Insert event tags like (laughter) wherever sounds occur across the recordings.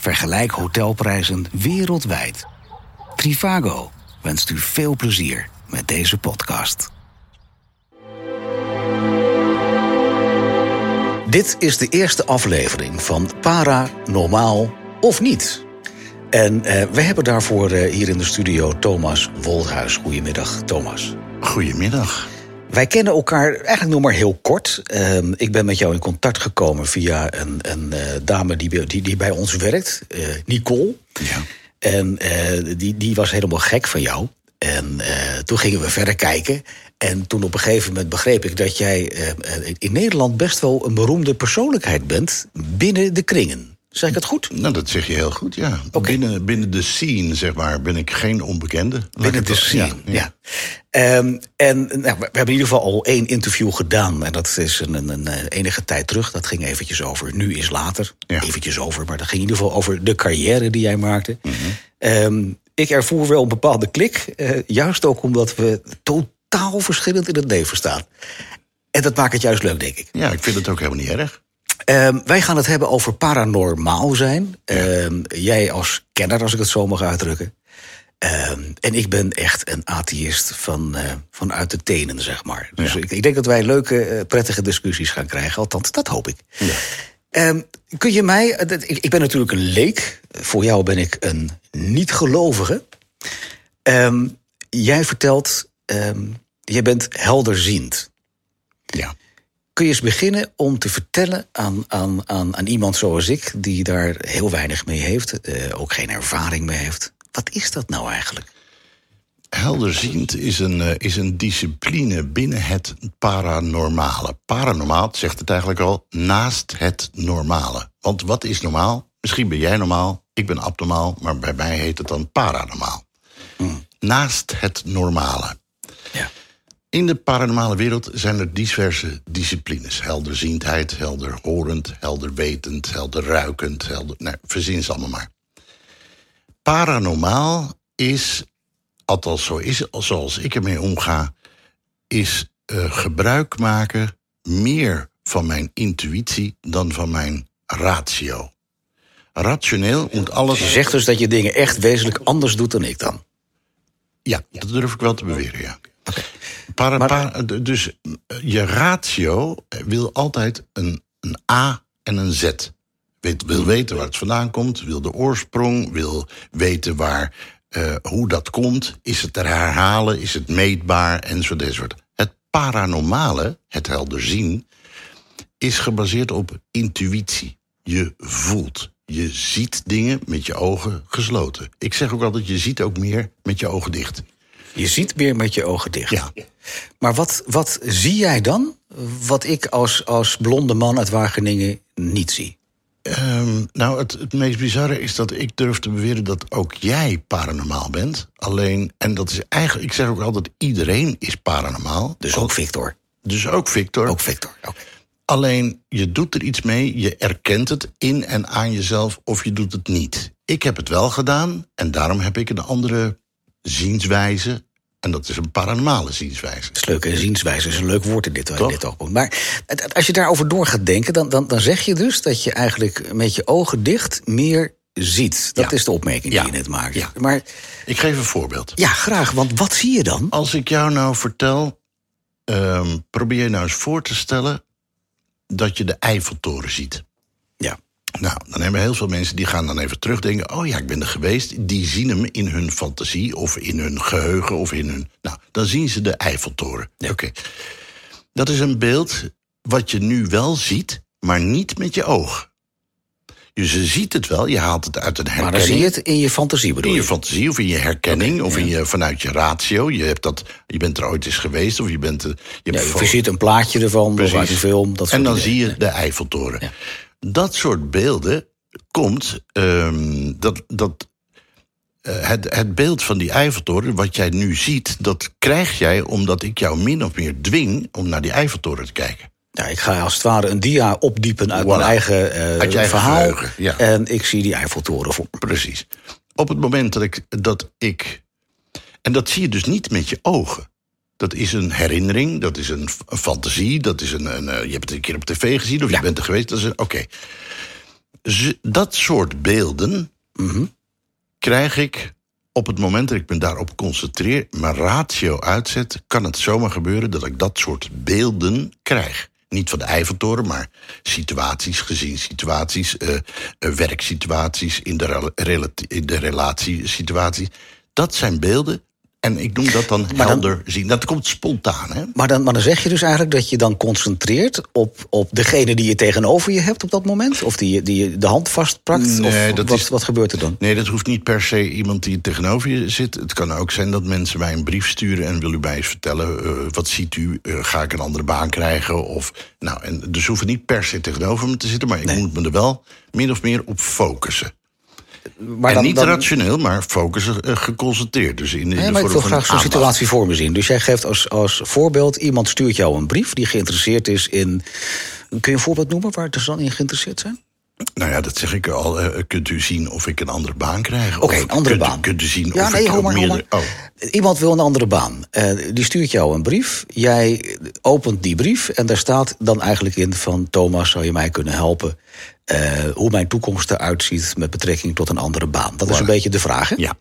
Vergelijk hotelprijzen wereldwijd. Trivago wenst u veel plezier met deze podcast. Dit is de eerste aflevering van Paranormaal of Niet. En eh, we hebben daarvoor eh, hier in de studio Thomas Woldhuis. Goedemiddag, Thomas. Goedemiddag. Wij kennen elkaar eigenlijk nog maar heel kort. Ehm, ik ben met jou in contact gekomen via een, een eh, dame die, die, die bij ons werkt, eh, Nicole. Ja. En eh, die, die was helemaal gek van jou. En toen gingen we verder kijken. En toen op een gegeven moment begreep ik dat jij in Nederland best wel een beroemde persoonlijkheid bent binnen de kringen. Zeg ik het goed? Nou, dat zeg je heel goed, ja. Binnen, binnen de scene, zeg maar, ben ik geen onbekende. Binnen de scene, ja. Ehm, en nou, we hebben in ieder geval al één interview gedaan. En dat is een, een, een eh, enige tijd terug. Dat ging eventjes over Nu is Later. Ja. Eventjes over, maar dat ging in ieder geval over de carrière die jij maakte. Mhm. Ehm, ik ervoer wel een bepaalde klik. eh, juist ook omdat we totaal verschillend in het leven staan. En dat maakt het juist leuk, denk ik. Ja, ik vind het ook helemaal niet erg. Ehm, wij gaan het hebben over paranormaal zijn. Ehm, jij als kenner, als ik het zo mag uitdrukken. Ehm, en ik ben echt een atheïst van, eh, vanuit de tenen, zeg maar. Dus Ja. ik, ik denk dat wij leuke, eh, prettige discussies gaan krijgen. Althans, dat hoop ik. Ehm, kun je mij... eh, ik, ik ben natuurlijk een leek. Voor jou ben ik een niet-gelovige. Jij vertelt... jij bent helderziend. Kun je eens beginnen om te vertellen aan, aan, aan, aan iemand zoals ik, die daar heel weinig mee heeft, eh, ook geen ervaring mee heeft. Wat is dat nou eigenlijk? Helderziend is een, eh, is een discipline binnen het paranormale. Paranormaal zegt het eigenlijk al, naast het normale. Want wat is normaal? Misschien ben jij normaal, ik ben abnormaal, maar bij mij heet het dan paranormaal. Naast het normale. Ja. In de paranormale wereld zijn er diverse disciplines. Helderziendheid, helderhorend, helderwetend, helderruikend, helder... Nee, verzin ze allemaal maar. Paranormaal is, althans zo is, zoals ik ermee omga... is eh, gebruik maken meer van mijn intuïtie dan van mijn ratio. Rationeel moet alles... Je zegt dus dat je dingen echt wezenlijk anders doet dan ik dan. Ja, dat durf ik wel te beweren, ja. Para, Maar- para- d- dus eh, je ratio wil altijd een, een A en een Z. Weet, wil weten waar het vandaan komt, wil de oorsprong, wil weten waar, eh, hoe dat komt. Is het te herhalen, is het meetbaar, enzovoort, enzovoort. Het paranormale, het helder zien, is gebaseerd op intuïtie. Je voelt. Je ziet dingen met je ogen gesloten. Ik zeg ook altijd, je ziet ook meer met je ogen dicht. Je ziet meer met je ogen dicht. Ja. Maar wat, wat zie jij dan, wat ik als, als blonde man uit Wageningen niet zie? Ehm, nou, het, het meest bizarre is dat ik durf te beweren dat ook jij paranormaal bent. Alleen, en dat is eigenlijk, ik zeg ook altijd, iedereen is paranormaal. Dus ook Victor. Dus ook Victor. Ook Victor. Oké. Alleen, je doet er iets mee, je erkent het in en aan jezelf of je doet het niet. Ik heb het wel gedaan en daarom heb ik een andere zienswijze. En dat is een paranormale zienswijze. Dat is leuke zienswijze, is een leuk woord in dit, in Toch? dit oogpunt. Maar als je daarover door gaat denken, dan, dan, dan zeg je dus dat je eigenlijk met je ogen dicht meer ziet. Dat Ja. is de opmerking Ja. die je net maakt. Ja. Maar Ik geef een voorbeeld. ja, graag, want wat zie je dan? Als ik jou nou vertel, ehm, probeer je nou eens voor te stellen dat je de Eiffeltoren ziet. Nou, dan hebben heel veel mensen die gaan dan even terugdenken. Oh ja, ik ben er geweest. Die zien hem in hun fantasie of in hun geheugen of in hun. Nou, dan zien ze de Eiffeltoren. Oké. Dat is een beeld wat je nu wel ziet, maar niet met je oog. Dus je ziet het wel, je haalt het uit een Maar herkenning. dan zie je het in je fantasie bedoel In je je? fantasie of in je herkenning of in je, vanuit je ratio. Je, hebt dat, je bent er ooit eens geweest of je bent... Je Ja, je een plaatje ervan, of Precies. uit een film. Dat en dan zie je de Eiffeltoren. Ja. Dat soort beelden komt... ehm, dat, dat, eh, het, het beeld van die Eiffeltoren, wat jij nu ziet... dat krijg jij omdat ik jou min of meer dwing... om naar die Eiffeltoren te kijken. Ja, ik ga als het ware een dia opdiepen uit Voilà. mijn eigen, Uit eigen verhaal. ja. En ik zie die Eiffeltoren voor. Precies. Op het moment dat ik, dat ik. En dat zie je dus niet met je ogen. Dat is een herinnering, dat is een, fantasie, dat is een. een eh, je hebt het een keer op tv gezien of Ja. je bent er geweest. Dat is een. Oké. dat soort beelden Mhm. krijg ik op het moment dat ik me daarop concentreer, mijn ratio uitzet, kan het zomaar gebeuren dat ik dat soort beelden krijg. Niet van de Eiffeltoren, maar situaties, gezinssituaties, eh eh, werksituaties, in de, in de relatiesituaties. Dat zijn beelden. En ik noem dat dan (laughs) dan- helder zien. Dat komt spontaan, hè? Maar dan, maar dan zeg je dus eigenlijk dat je dan concentreert op, op degene die je tegenover je hebt op dat moment? Of die, je- die je de hand vastpakt? Nee, of dat wat, is- wat gebeurt er dan? Nee, dat hoeft niet per se iemand die tegenover je zit. Het kan ook zijn dat mensen mij een brief sturen en wil u mij eens vertellen, eh, wat ziet u? Eh, ga ik een andere baan krijgen? Of, nou, en dus hoeven niet per se tegenover me te zitten, maar ik moet me er wel min of meer op focussen. Maar en niet rationeel, maar focussen eh, geconcentreerd. Dus in, in Nee, de maar ik wil graag zo'n situatie voor me zien. Dus jij geeft als, als voorbeeld, iemand stuurt jou een brief die geïnteresseerd is in. Kun je een voorbeeld noemen waar ze dan in geïnteresseerd zijn? Nou ja, dat zeg ik al. eh, kunt u zien of ik een andere baan krijg? Oké, een andere kunt, baan. Kunt u zien Ja, of nee, ik hoor maar, meerdere... Oh, Iemand wil een andere baan. Eh, die stuurt jou een brief. Jij opent die brief en daar staat dan eigenlijk in van... Thomas, zou je mij kunnen helpen hoe mijn toekomst eruit ziet... met betrekking tot een andere baan? Dat is een beetje de vraag, hè? Ja.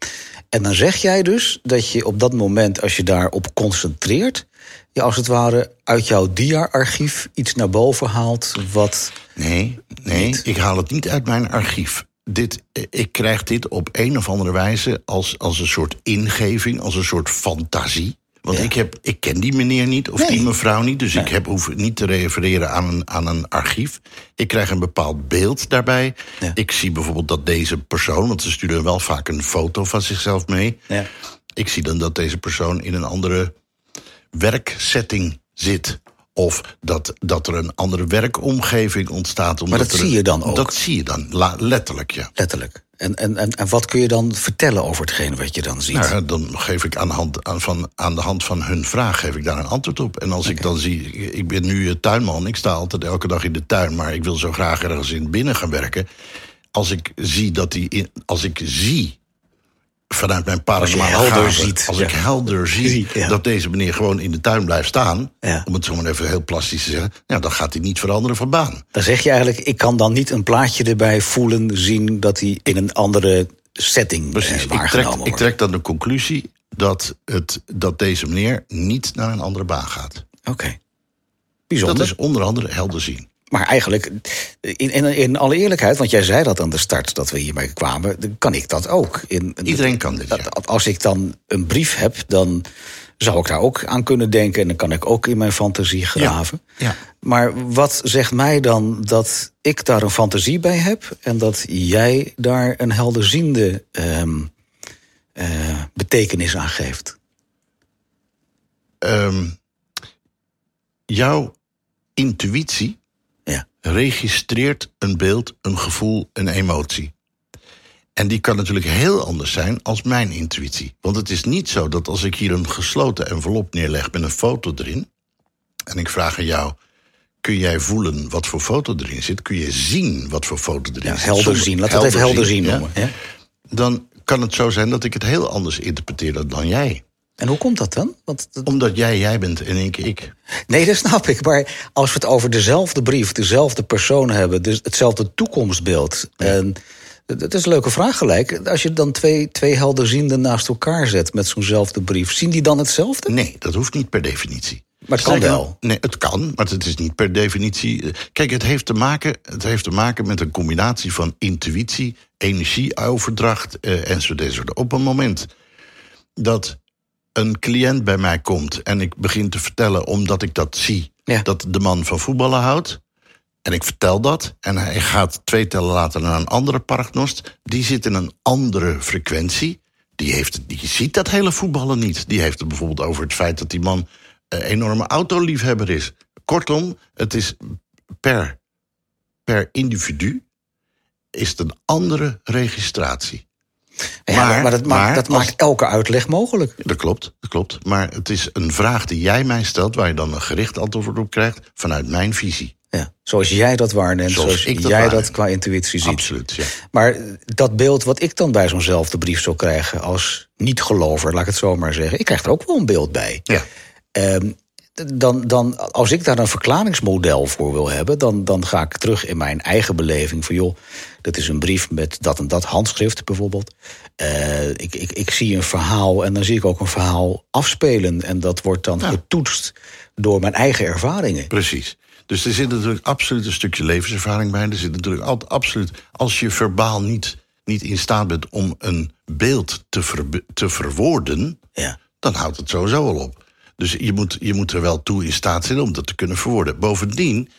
En dan zeg jij dus dat je op dat moment, als je daarop concentreert... je als het ware uit jouw dia-archief iets naar boven haalt... wat Nee, nee, Niet? ik haal het niet uit mijn archief. Dit, eh, ik krijg dit op een of andere wijze als, als een soort ingeving, als een soort fantasie. Want Ja. ik, heb, ik ken die meneer niet of Nee. die mevrouw niet. Dus ik heb, hoef niet te refereren aan een, aan een archief. Ik krijg een bepaald beeld daarbij. Ja. Ik zie bijvoorbeeld dat deze persoon, want ze sturen wel vaak een foto van zichzelf mee. Ja. Ik zie dan dat deze persoon in een andere werksetting zit. Of dat, dat er een andere werkomgeving ontstaat. Omdat dat er zie je dan ook? Dat zie je dan, la- letterlijk, ja. letterlijk... En, en, en, en wat kun je dan vertellen over hetgeen wat je dan ziet? Nou, dan geef ik aan de, hand, aan, van, aan de hand van hun vraag geef ik daar een antwoord op. En als ik dan zie, ik ben nu tuinman, ik sta altijd elke dag in de tuin, maar ik wil zo graag ergens in binnen gaan werken. Als ik zie dat die, in, als ik zie vanuit mijn paranormale helder ziet, als ja. ik helder zie ja. dat deze meneer gewoon in de tuin blijft staan, Ja. om het zo maar even heel plastisch te zeggen, nou, dan gaat hij niet veranderen van baan. Dan zeg je eigenlijk, ik kan dan niet een plaatje erbij voelen, zien dat hij in een andere setting Precies, eh, ik, trek, wordt. ik trek dan de conclusie dat, het, dat deze meneer niet naar een andere baan gaat. Oké. Bijzonder. Dat is onder andere helder zien. Maar eigenlijk, in, in, in alle eerlijkheid, want jij zei dat aan de start dat we hiermee kwamen, dan kan ik dat ook. In, Iedereen kan dit, ja. Als ik dan een brief heb, dan zou ik daar ook aan kunnen denken en dan kan ik ook in mijn fantasie graven. ja. Maar wat zegt mij dan dat ik daar een fantasie bij heb en dat jij daar een helderziende ehm, eh, betekenis aan geeft? Ehm, jouw intuïtie. Registreert een beeld, een gevoel, een emotie. En die kan natuurlijk heel anders zijn als mijn intuïtie. Want het is niet zo dat als ik hier een gesloten envelop neerleg met een foto erin. en ik vraag aan jou. Kun jij voelen wat voor foto erin zit? Kun je zien wat voor foto erin Ja, zit? helder zien, laten we het even helder zien noemen. Ja? Dan kan het zo zijn dat ik het heel anders interpreteer dan jij. En hoe komt dat dan? Want dat- Omdat jij jij bent en ik ik. Nee, dat snap ik. Maar als we het over dezelfde brief, dezelfde persoon hebben, dus hetzelfde toekomstbeeld. En dat is een leuke vraag gelijk. Als je dan twee, twee helderzienden naast elkaar zet met zo'nzelfde brief, zien die dan hetzelfde? Nee, dat hoeft niet per definitie. Maar het kan wel. Nee, het kan, maar het is niet per definitie. Kijk, het heeft te maken, het heeft te maken met een combinatie van intuïtie, energieoverdracht eh, enzovoort. Op een moment dat een cliënt bij mij komt en ik begin te vertellen, omdat ik dat zie, Ja. dat de man van voetballen houdt. En ik vertel dat. En hij gaat twee tellen later naar een andere paragnost. Die zit in een andere frequentie. Die, heeft, die ziet dat hele voetballen niet. Die heeft het bijvoorbeeld over het feit dat die man een enorme autoliefhebber is. Kortom, het is per, per individu is het een andere registratie. Ja, maar, dat, maakt, maar dat maakt elke uitleg mogelijk. Dat klopt, dat klopt. Maar het is een vraag die jij mij stelt... waar je dan een gericht antwoord op krijgt vanuit mijn visie. Ja. Zoals jij dat waarneemt, Zoals zoals, ik dat jij waarneem. dat qua intuïtie ziet. Absoluut, ja. Maar dat beeld wat ik dan bij zo'nzelfde brief zou krijgen als niet-gelover, laat ik het zo maar zeggen, ik krijg er ook wel een beeld bij. ja. Ehm, dan, dan, als ik daar een verklaringsmodel voor wil hebben, dan, dan ga ik terug in mijn eigen beleving. Van joh, dat is een brief met dat en dat handschrift bijvoorbeeld. Uh, ik, ik, ik zie een verhaal en dan zie ik ook een verhaal afspelen. En dat wordt dan ja. getoetst door mijn eigen ervaringen. Precies. Dus er zit natuurlijk absoluut een stukje levenservaring bij. Er zit natuurlijk altijd absoluut. Als je verbaal niet, niet in staat bent om een beeld te, ver, te verwoorden, ja. dan houdt het sowieso al op. Dus je moet, je moet er wel toe in staat zijn om dat te kunnen verwoorden. Bovendien.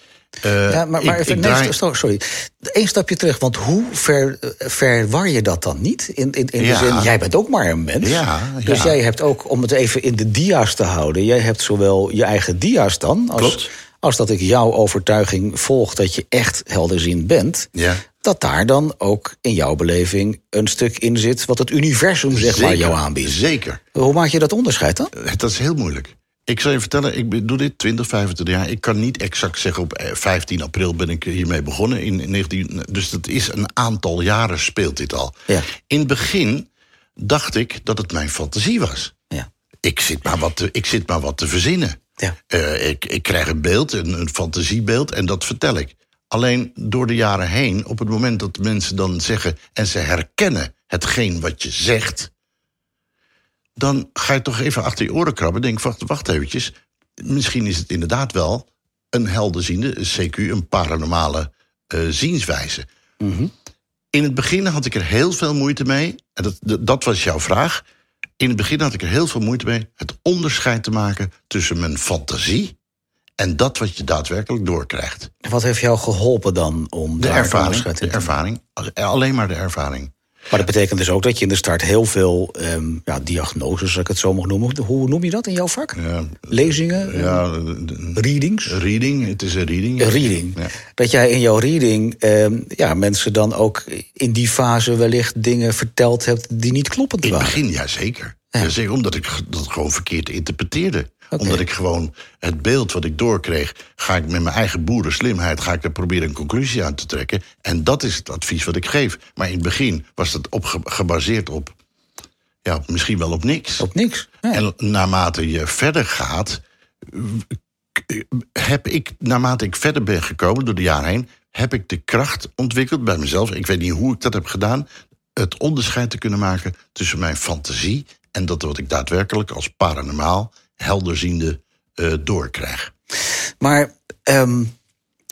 Uh, ja, maar, maar ik, even, ik nee, draai- sorry. Eén stapje terug, want hoe ver, eh, verwar je dat dan niet? In, in, in Ja. de zin, jij bent ook maar een mens. Ja, Dus ja. jij hebt ook, om het even in de dia's te houden... jij hebt zowel je eigen dia's dan... als, Klopt. als dat ik jouw overtuiging volg dat je echt helderziend bent... Dat daar dan ook in jouw beleving een stuk in zit... wat het universum zeg maar jou aanbiedt. Zeker. Hoe maak je dat onderscheid dan? Eh, Dat is heel moeilijk. Ik zal je vertellen, ik doe dit 20, 25 jaar. Ik kan niet exact zeggen, op eh, 15 april ben ik hiermee begonnen. In 19, dus dat is een aantal jaren speelt dit al. Ja. In het begin dacht ik dat het mijn fantasie was. Ja. Ik zit maar wat te, ik zit maar wat te verzinnen. Ja. Eh, ik, ik krijg een beeld, een, een fantasiebeeld, en dat vertel ik. Alleen door de jaren heen, op het moment dat mensen dan zeggen... en ze herkennen hetgeen wat je zegt... dan ga je toch even achter je oren krabben. Denk, wacht, wacht eventjes. Misschien is het inderdaad wel een helderziende, een CQ, een paranormale eh, zienswijze. In het begin had ik er heel veel moeite mee. En dat- dat was jouw vraag. In het begin had ik er heel veel moeite mee het onderscheid te maken tussen mijn fantasie en dat wat je daadwerkelijk doorkrijgt. Wat heeft jou geholpen dan om De ervaring. De ervaring. Alleen maar de ervaring. Maar dat betekent dus ook dat je in de start heel veel ehm, ja, diagnoses, als ik het zo mag noemen. Hoe noem je dat in jouw vak? Ja, Lezingen? ja, de- de- Readings? reading. Het is een reading. Een reading. Ja. Dat jij in jouw reading ehm, ja, mensen dan ook in die fase wellicht dingen verteld hebt die niet kloppend In het waren. begin, ja zeker. Ja. Ja. zeker omdat ik dat gewoon verkeerd interpreteerde. Omdat ik gewoon het beeld wat ik doorkreeg... ga ik met mijn eigen boerenslimheid ga ik er proberen een conclusie aan te trekken. En dat is het advies wat ik geef. Maar in het begin was dat op, ge- gebaseerd op... ja, misschien wel op niks. Op niks. Ja. En naarmate je verder gaat, heb ik, naarmate ik verder ben gekomen door de jaren heen, heb ik de kracht ontwikkeld bij mezelf. Ik weet niet hoe ik dat heb gedaan. Het onderscheid te kunnen maken tussen mijn fantasie en dat wat ik daadwerkelijk als paranormaal helderziende eh doorkrijg. Maar ehm,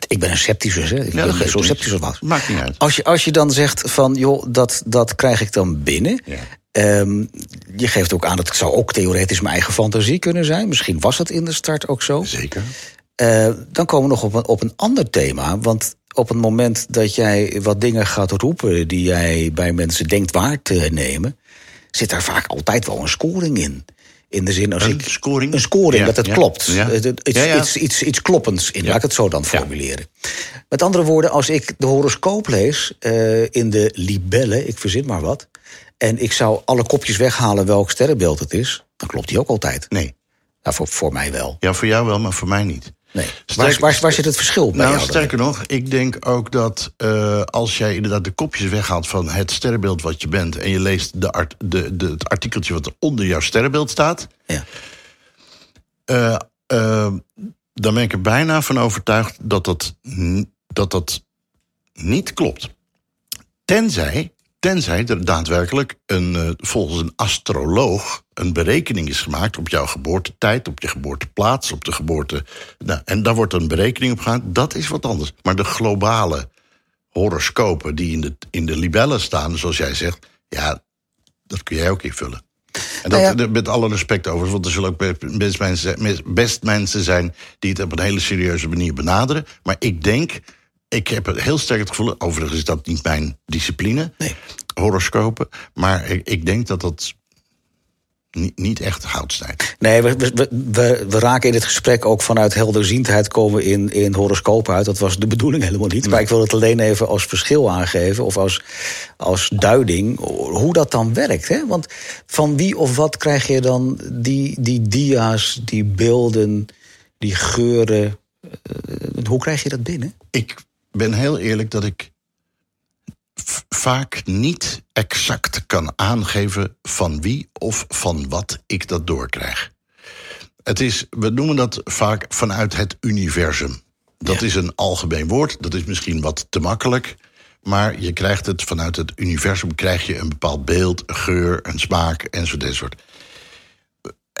ik ben een scepticus, hè? Ik Ja, ben dat geen geeft zo niet. sceptisch als wat. Maakt niet uit. Als je, als je dan zegt van, joh, dat, dat krijg ik dan binnen. Ja. Ehm, je geeft ook aan dat het zou ook theoretisch mijn eigen fantasie kunnen zijn. Misschien was het in de start ook zo. Zeker. Eh, dan komen we nog op een, op een ander thema. Want op het moment dat jij wat dingen gaat roepen die jij bij mensen denkt waar te nemen, zit daar vaak altijd wel een scoring in. In de zin als Een ik. scoring? Een scoring, Ja, dat het ja, klopt. ja. Iets. Iets, iets, iets kloppends in, laat ik het zo dan formuleren. Met andere woorden, als ik de horoscoop lees eh, in de libelle, ik verzin maar wat. en ik zou alle kopjes weghalen welk sterrenbeeld het is, dan klopt die ook altijd. Nee. Nou, voor, voor mij wel. Ja, voor jou wel, maar voor mij niet. Nee. Waar, waar, waar zit het verschil bij Nou, dan? sterker nog, ik denk ook dat eh, als jij inderdaad de kopjes weghaalt van het sterrenbeeld wat je bent. en je leest de art, de, de, het artikeltje wat er onder jouw sterrenbeeld staat. Ja. eh, eh, dan ben ik er bijna van overtuigd dat dat, dat, dat niet klopt. Tenzij, tenzij er daadwerkelijk een, eh, volgens een astroloog een berekening is gemaakt op jouw geboortetijd, op je geboorteplaats, op de geboorte. Nou, en daar wordt een berekening op gedaan. Dat is wat anders. Maar de globale horoscopen die in de, in de libellen staan, zoals jij zegt, ja, dat kun jij ook invullen. En dat, Nou ja. met alle respect over, want er zullen ook best- mensen, best mensen zijn die het op een hele serieuze manier benaderen. Maar ik denk, ik heb het heel sterk het gevoel, overigens is dat niet mijn discipline, Nee. horoscopen, maar ik, ik denk dat dat niet, niet echt hout snijdt. Nee, we, we, we, we raken in dit gesprek ook vanuit helderziendheid komen in, in horoscopen uit. Dat was de bedoeling helemaal niet. Maar ik wil het alleen even als verschil aangeven of als, als duiding hoe dat dan werkt. Hè? Want van wie of wat krijg je dan die, die dia's, die beelden, die geuren? eh, hoe krijg je dat binnen? Ik ben heel eerlijk dat ik vaak niet exact kan aangeven van wie of van wat ik dat doorkrijg. Het is, we noemen dat vaak vanuit het universum. Dat Ja. is een algemeen woord, dat is misschien wat te makkelijk. Maar je krijgt het vanuit het universum, krijg je een bepaald beeld, geur, een smaak enzovoort. enzovoort. Eh,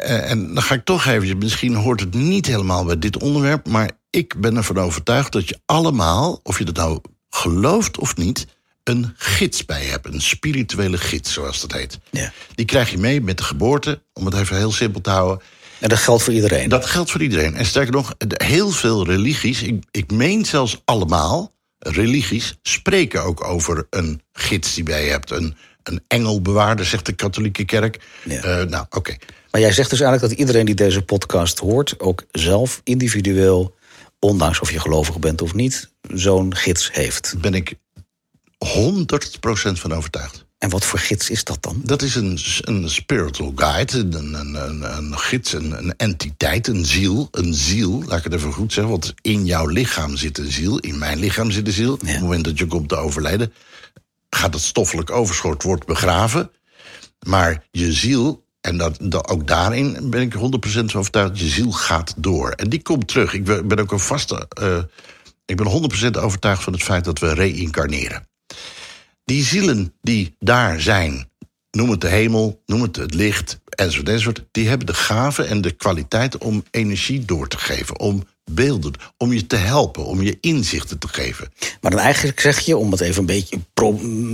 En dan ga ik toch even, misschien hoort het niet helemaal bij dit onderwerp, maar ik ben ervan overtuigd dat je allemaal, of je dat nou gelooft of niet, een gids bij hebt. Een spirituele gids, zoals dat heet. Ja. Die krijg je mee met de geboorte, om het even heel simpel te houden. En dat geldt voor iedereen. Dat geldt voor iedereen. En sterker nog, heel veel religies, ik, ik meen zelfs allemaal, religies spreken ook over een gids die bij je hebt. Een, een engelbewaarder, zegt de katholieke kerk. Ja. Eh, nou, oké. Maar jij zegt dus eigenlijk dat iedereen die deze podcast hoort... ook zelf individueel, ondanks of je gelovig bent of niet... zo'n gids heeft. Ben ik 100% van overtuigd. En wat voor gids is dat dan? Dat is een, een spiritual guide, een, een, een, een gids, een, een entiteit, een ziel. Een ziel, laat ik het even goed zeggen, want in jouw lichaam zit een ziel. In mijn lichaam zit een ziel. Op het moment dat je komt te overlijden, gaat het stoffelijk overschot, wordt begraven. Maar je ziel, en dat, dat, ook daarin ben ik 100% van overtuigd, je ziel gaat door. En die komt terug. Ik ben, ook een vaste. eh, ik ben 100% overtuigd van het feit dat we reïncarneren. Die zielen die daar zijn, noem het de hemel, noem het het licht, enzovoort, enzovoort, die hebben de gave en de kwaliteit om energie door te geven, om beelden, om je te helpen, om je inzichten te geven. Maar dan eigenlijk zeg je, om het even een beetje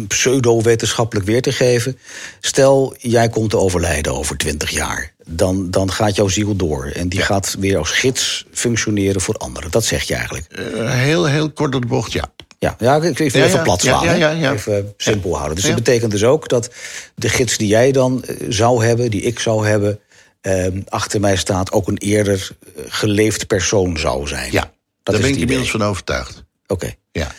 pseudo-wetenschappelijk weer te geven... stel, jij komt te overlijden over twintig jaar. Dan, dan gaat jouw ziel door. En die gaat weer als gids functioneren voor anderen. Dat zeg je eigenlijk. Eh, heel, heel kort door de bocht, ja. Ja, ja ik, Ja, even ja, plat ja, slaan. Even simpel houden. Dus dat betekent dus ook dat de gids die jij dan eh, zou hebben... die ik zou hebben, eh, achter mij staat... ook een eerder eh, geleefd persoon zou zijn. Ja, dat daar is ben ik inmiddels van overtuigd. Oké, Ja.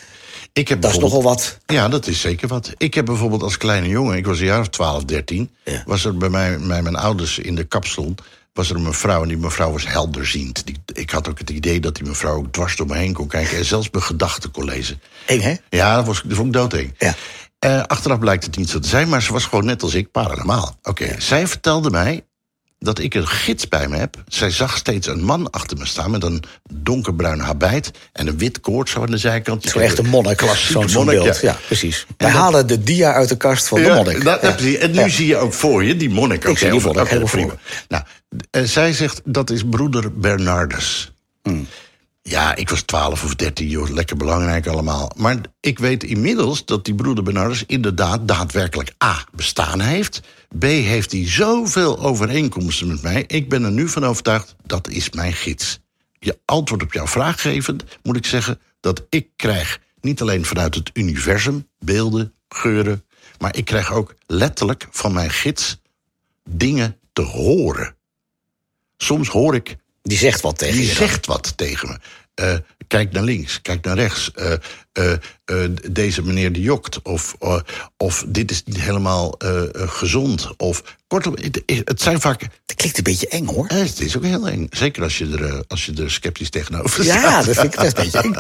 Ik heb dat is nogal wat. Ja, dat is zeker wat. Ik heb bijvoorbeeld als kleine jongen, ik was een jaar of 12, 13, Ja. was er bij, mij, bij mijn ouders in de kapsalon, was er een mevrouw en die mevrouw was helderziend. Die, ik had ook het idee dat die mevrouw ook dwars door me heen kon kijken en zelfs mijn gedachten kon lezen. Eng, hè? Ja, dat, was, dat vond ik doodeng. Ja. Eh, achteraf blijkt het niet zo te zijn, maar ze was gewoon net als ik, paranormaal. Oké, zij vertelde mij dat ik een gids bij me heb. Zij zag steeds een man achter me staan met een donkerbruin habit en een wit koord zo aan de zijkant. Zo echt een monnik, zo'n monnik, beeld. ja. Ja, precies. Wij dat- halen de dia uit de kast van de monnik. dat, Ja. precies. En nu zie je ook voor je die monnik. Ik Oké, zie die monnik oké, helemaal prima. voor Nou, eh, zij zegt dat is broeder Bernardus. Hmm. Ja, ik was 12 of 13, joh, lekker belangrijk allemaal. Maar ik weet inmiddels dat die broeder Bernardus inderdaad daadwerkelijk A. bestaan heeft. B. heeft hij zoveel overeenkomsten met mij. Ik ben er nu van overtuigd, dat is mijn gids. Je antwoord op jouw vraag gevend, moet ik zeggen dat ik krijg niet alleen vanuit het universum beelden, geuren, maar ik krijg ook letterlijk van mijn gids dingen te horen. Soms hoor ik Die zegt wat tegen die je. dan. zegt wat tegen me. Eh, kijk naar links, kijk naar rechts. Eh, eh, eh, deze meneer die jokt. Of, eh, of dit is niet helemaal eh, gezond. Of kortom, het, het zijn vaak. Dat klinkt een beetje eng, hoor. het is ook heel eng. Zeker als je er, als je er sceptisch tegenover Ja, staat. dat vind ik best een beetje eng.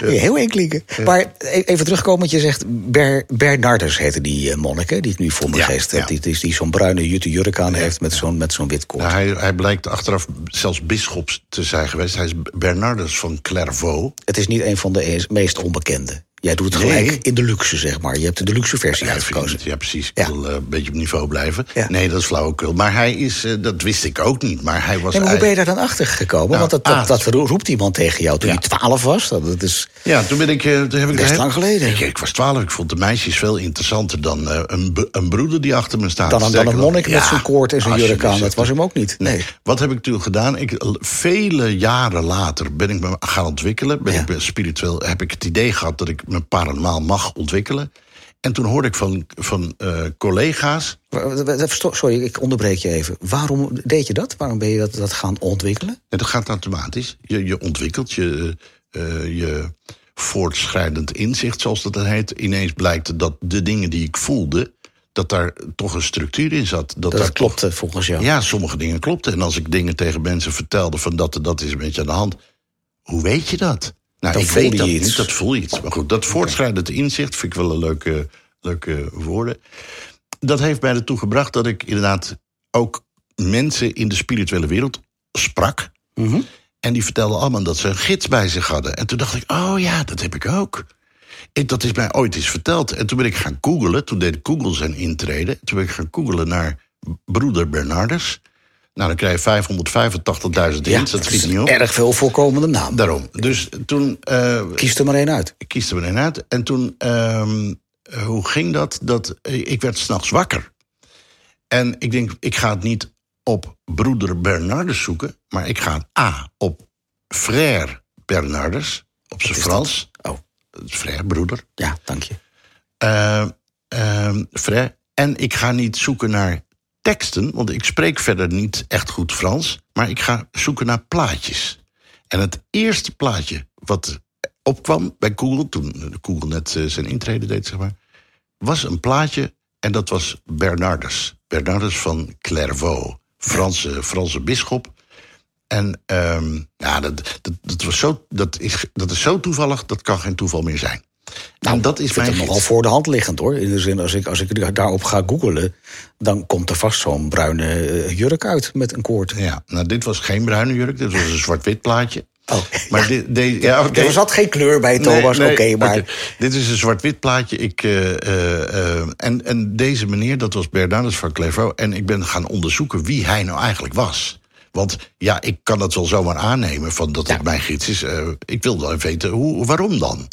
(laughs) Ja, Heel eng klinken. Maar e- even terugkomen, want je zegt... Ber, Bernardus heette die monnik, hè, die ik nu voor mijn Ja, geest heb. ja. Die, die, die zo'n bruine jute jurk aan heeft met zo'n met zo'n wit koord. Nou, hij, hij blijkt achteraf zelfs bisschops te zijn geweest. Hij is Bernardus van Clairvaux. Het is niet een van de eens- meest onbekende. Jij doet het gelijk Nee. in de luxe, zeg maar. Je hebt de luxe versie Ja, uitgekozen. ja, precies. Ik Ja. wil eh, een beetje op niveau blijven. Ja. Nee, dat is flauwekul. Maar hij is, eh, dat wist ik ook niet. Maar hij was maar hoe ben je daar dan achter gekomen? Nou, Want dat, dat, ah. dat roept iemand tegen jou toen je 12 was. Dat, dat is, Ja, toen ben ik. eh, Toen heb ik Best lang geleden. Ik, ik was twaalf. Ik vond de meisjes veel interessanter dan eh, een, een broeder die achter me staat. dan, dan Sterker een monnik met ja, zijn koord en zijn jurk aan. dus Dat was hem ook niet. Nee. Wat heb ik toen gedaan? Ik, vele jaren later ben ik me gaan ontwikkelen. Ben Ja. ik ben spiritueel, heb ik het idee gehad dat ik me paranormaal mag ontwikkelen. En toen hoorde ik van, van eh, collega's. Sorry, ik onderbreek je even. Waarom deed je dat? Waarom ben je dat, dat gaan ontwikkelen? En dat gaat automatisch. Je, je ontwikkelt je, eh, je voortschrijdend inzicht, zoals dat heet. Ineens blijkt dat de dingen die ik voelde, dat daar toch een structuur in zat. Dat, Dat daar toch- klopte volgens jou. Ja, sommige dingen klopten. En als ik dingen tegen mensen vertelde van dat en dat is een beetje aan de hand. Hoe weet je dat? Nou, Dan ik weet dat je iets. niet, dat voel je iets. Maar goed, dat voortschrijdend inzicht vind ik wel een leuke, leuke woorden. Dat heeft mij ertoe gebracht dat ik inderdaad ook mensen in de spirituele wereld sprak. En die vertelden allemaal dat ze een gids bij zich hadden. En toen dacht ik, oh ja, dat heb ik ook. Ik, dat is mij ooit eens verteld. En toen ben ik gaan googlen. Toen deed Google zijn intrede. Toen ben ik gaan googlen naar broeder Bernardus. Nou, dan krijg je 585.000 hits. dat schiet niet op. Erg veel voorkomende naam. Daarom. Dus toen... eh, Kies er maar één uit. ik kies er maar één uit. En toen, ehm, eh, hoe ging dat? dat ik werd s'nachts wakker. En ik denk, ik ga het niet op broeder Bernardus zoeken... maar ik ga A, op frère Bernardus, op zijn Frans. Oh, Frère, broeder. ja, dank je. Eh, ehm, frère. En ik ga niet zoeken naar teksten, want ik spreek verder niet echt goed Frans. Maar ik ga zoeken naar plaatjes. En het eerste plaatje wat opkwam bij Google, toen Google net eh, zijn intrede deed, zeg maar, was een plaatje en dat was Bernardus. Bernardus van Clairvaux, Franse, Franse bisschop. En ehm, ja, dat, dat, dat, was zo, dat, is, dat is zo toevallig, dat kan geen toeval meer zijn. Nou, dat is mijn nogal voor de hand liggend hoor. In de zin, als ik, als ik daarop ga googelen, dan komt er vast zo'n bruine eh, jurk uit met een koord. Ja, nou, dit was geen bruine jurk, dit was een zwart-wit plaatje. Oh, Maar dit, dit, ja. Er zat geen kleur bij, Thomas. Nee, nee, Oké, maar. Dit is een zwart-wit plaatje. Ik, eh, eh, eh, en, en deze meneer, dat was Bernardus van Clairvaux. En ik ben gaan onderzoeken wie hij nou eigenlijk was. Want ja, ik kan het wel zomaar aannemen van dat het Ja. mijn gids is. Ik wil wel even weten, hoe, waarom dan?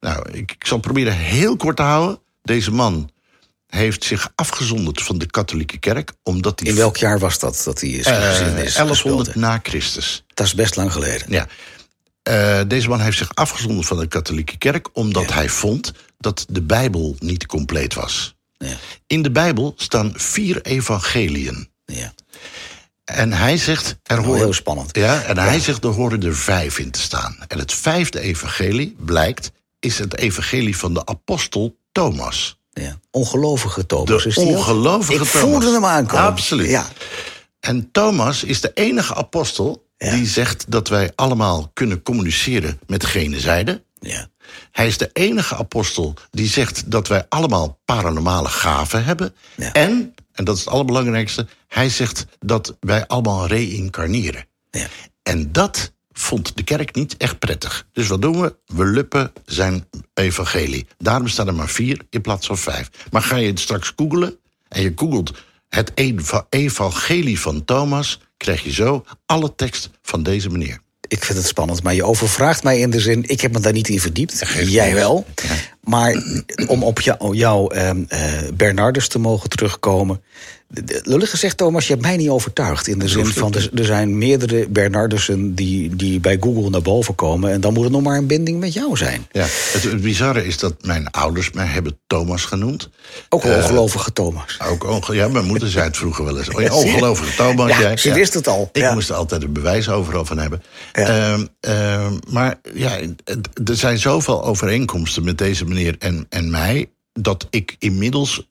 Nou, ik, ik zal proberen heel kort te houden. Deze man heeft zich afgezonderd van de katholieke kerk... omdat hij in welk jaar was dat dat hij is, gezien is 1100 gespeeld? na Christus... Dat is best lang geleden. Ja. Eh, deze man heeft zich afgezonderd van de katholieke kerk omdat hij vond dat de Bijbel niet compleet was. Ja, In de Bijbel staan vier evangeliën. ja. En hij zegt, er Nou, horen, heel spannend. Ja, en hij zegt, er horen er vijf in te staan. En het vijfde evangelie, blijkt, is het evangelie van de apostel Thomas. Ja. Ongelovige Thomas. De is ongelovige Ik Thomas. voelde hem aankomen. Absoluut. Ja. En Thomas is de enige apostel Ja. die zegt dat wij allemaal kunnen communiceren met gene zijde. ja. Hij is de enige apostel die zegt dat wij allemaal paranormale gaven hebben. Ja. En, en dat is het allerbelangrijkste, hij zegt dat wij allemaal reïncarneren. Ja. En dat vond de kerk niet echt prettig. Dus wat doen we? We luppen zijn evangelie. Daarom staan er maar vier in plaats van vijf. Maar ga je het straks googelen en je googelt het eva- evangelie van Thomas... krijg je zo alle tekst van deze meneer. Ik vind het spannend, maar je overvraagt mij in de zin... ik heb me daar niet in verdiept, jij wel. Maar om op jou, jouw ehm, eh, Bernardus te mogen terugkomen... Lullig gezegd, Thomas, je hebt mij niet overtuigd. In de zin van, er, zijn meerdere Bernardussen die, die bij Google naar boven komen... en dan moet het nog maar een binding met jou zijn. Ja, het, bizarre is dat mijn ouders mij hebben Thomas genoemd. Ook een ongelovige Thomas. Ook onge- ja, mijn moeder zei het vroeger wel eens. Oh, (laughs) ongelovige Thomas. Ja, jij. ze wist het al. Ik Ja. moest er altijd een bewijs overal van hebben. Ehm, ehm, maar ja, er zijn zoveel overeenkomsten met deze meneer en, en mij... dat ik inmiddels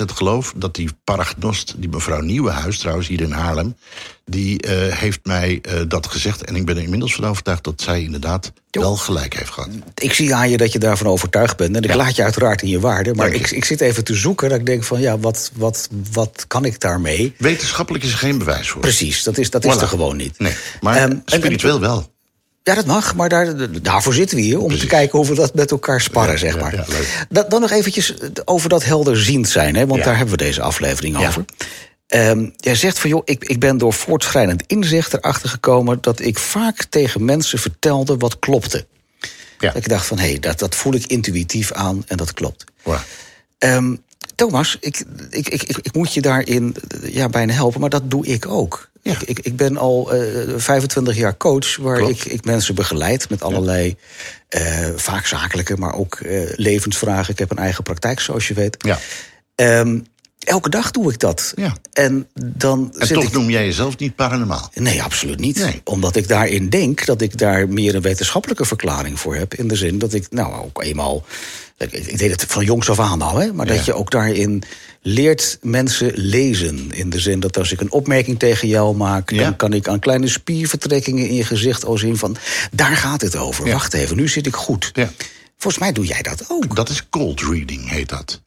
100% geloof dat die paragnost... die mevrouw Nieuwenhuis, trouwens hier in Haarlem... die eh, heeft mij eh, dat gezegd. En ik ben er inmiddels van overtuigd dat zij inderdaad wel gelijk heeft gehad. Ik zie aan je dat je daarvan overtuigd bent. En ik Ja. laat je uiteraard in je waarde. Maar ik, ik zit even te zoeken. Dat ik denk van ja, wat, wat, wat kan ik daarmee? Wetenschappelijk is er geen bewijs voor. Precies, dat is, dat is er gewoon niet. Nee, maar Ehm, en- spiritueel wel. Ja, dat mag, maar daar, daarvoor zitten we hier. Om te kijken hoe we dat met elkaar sparren, Ja, zeg maar. ja, dan nog eventjes over dat helderziend zijn, hè, want daar hebben we deze aflevering over. Ehm, jij zegt van, joh, ik, ik ben door voortschrijdend inzicht erachter gekomen... dat ik vaak tegen mensen vertelde wat klopte. Ja. Dat ik dacht van, hé, hey, dat, dat voel ik intuïtief aan en dat klopt. Ja. Ehm, Thomas, ik, ik, ik, ik, moet je daarin ja, bijna helpen, maar dat doe ik ook. Ja. Ik, ik, ik ben al eh 25 jaar coach, waar ik, ik mensen begeleid met allerlei, eh, vaak zakelijke, maar ook eh, levensvragen. Ik heb een eigen praktijk, zoals je weet. Ja. Ehm, elke dag doe ik dat. Ja. En dan En zit toch noem jij jezelf niet paranormaal. Nee, absoluut niet. Nee. Omdat ik daarin denk dat ik daar meer een wetenschappelijke verklaring voor heb. In de zin dat ik, nou, ook eenmaal. Ik, deed het van jongs af aan al, hè, maar Ja. dat je ook daarin leert mensen lezen. In de zin dat als ik een opmerking tegen jou maak, Ja. dan kan ik aan kleine spiervertrekkingen in je gezicht al zien van. daar gaat het over. Ja. Wacht even, nu zit ik goed. Ja. Volgens mij doe jij dat ook. Dat is cold reading, heet dat.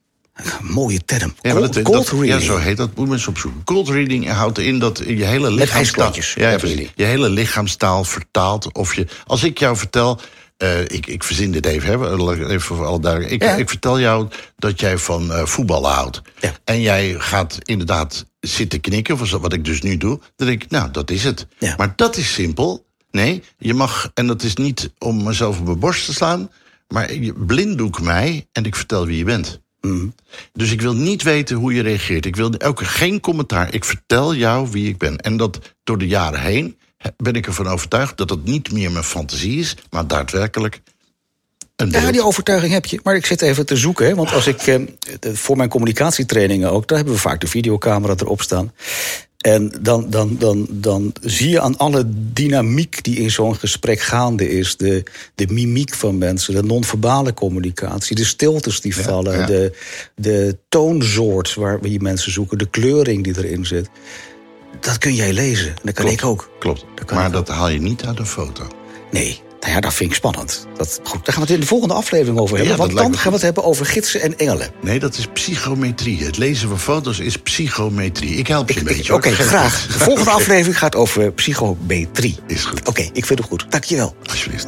Mooie term. Ja, cold, dat- cold dat- reading. Ja, zo heet dat. Moet mensen opzoeken. Cold reading houdt in dat je hele lichaamstaal... Ja. Je hele lichaamstaal vertaalt. Of je, als ik jou vertel... eh, ik, ik verzin dit even, hè, even voor alle duidelijk. Ik, Ja. ik vertel jou dat jij van eh, voetballen houdt. Ja. En jij gaat inderdaad zitten knikken, wat ik dus nu doe. Dan denk ik, nou, dat is het. Ja. Maar dat is simpel. Nee, je mag, en dat is niet om mezelf op mijn borst te slaan... maar je blinddoek mij en ik vertel wie je bent. Dus ik wil niet weten hoe je reageert. Ik wil ook geen commentaar. Ik vertel jou wie ik ben. En dat door de jaren heen he- ben ik ervan overtuigd dat het niet meer mijn fantasie is, maar daadwerkelijk een Ja, die overtuiging heb je. Maar ik zit even te zoeken. Hè, want als ik eh, voor mijn communicatietrainingen ook, daar hebben we vaak de videocamera erop staan. En dan, dan, dan, dan zie je aan alle dynamiek die in zo'n gesprek gaande is. De, de mimiek van mensen, de non-verbale communicatie, de stiltes die vallen, ja. De, de toonsoort waar we die mensen zoeken, de kleuring die erin zit. Dat kun jij lezen. En dat kan Klopt. ik ook. Klopt. Dat maar dat haal je niet uit een foto. Nee, nou ja, dat vind ik spannend. Dat, goed, daar gaan we het in de volgende aflevering over hebben. Ja, want dan gaan we het hebben over gidsen en engelen. Nee, dat is psychometrie. Het lezen van foto's is psychometrie. Ik help je een beetje. Oké, graag. De volgende (laughs) aflevering gaat over psychometrie. Is goed. Oké, ik vind het goed. Dankjewel. Alsjeblieft.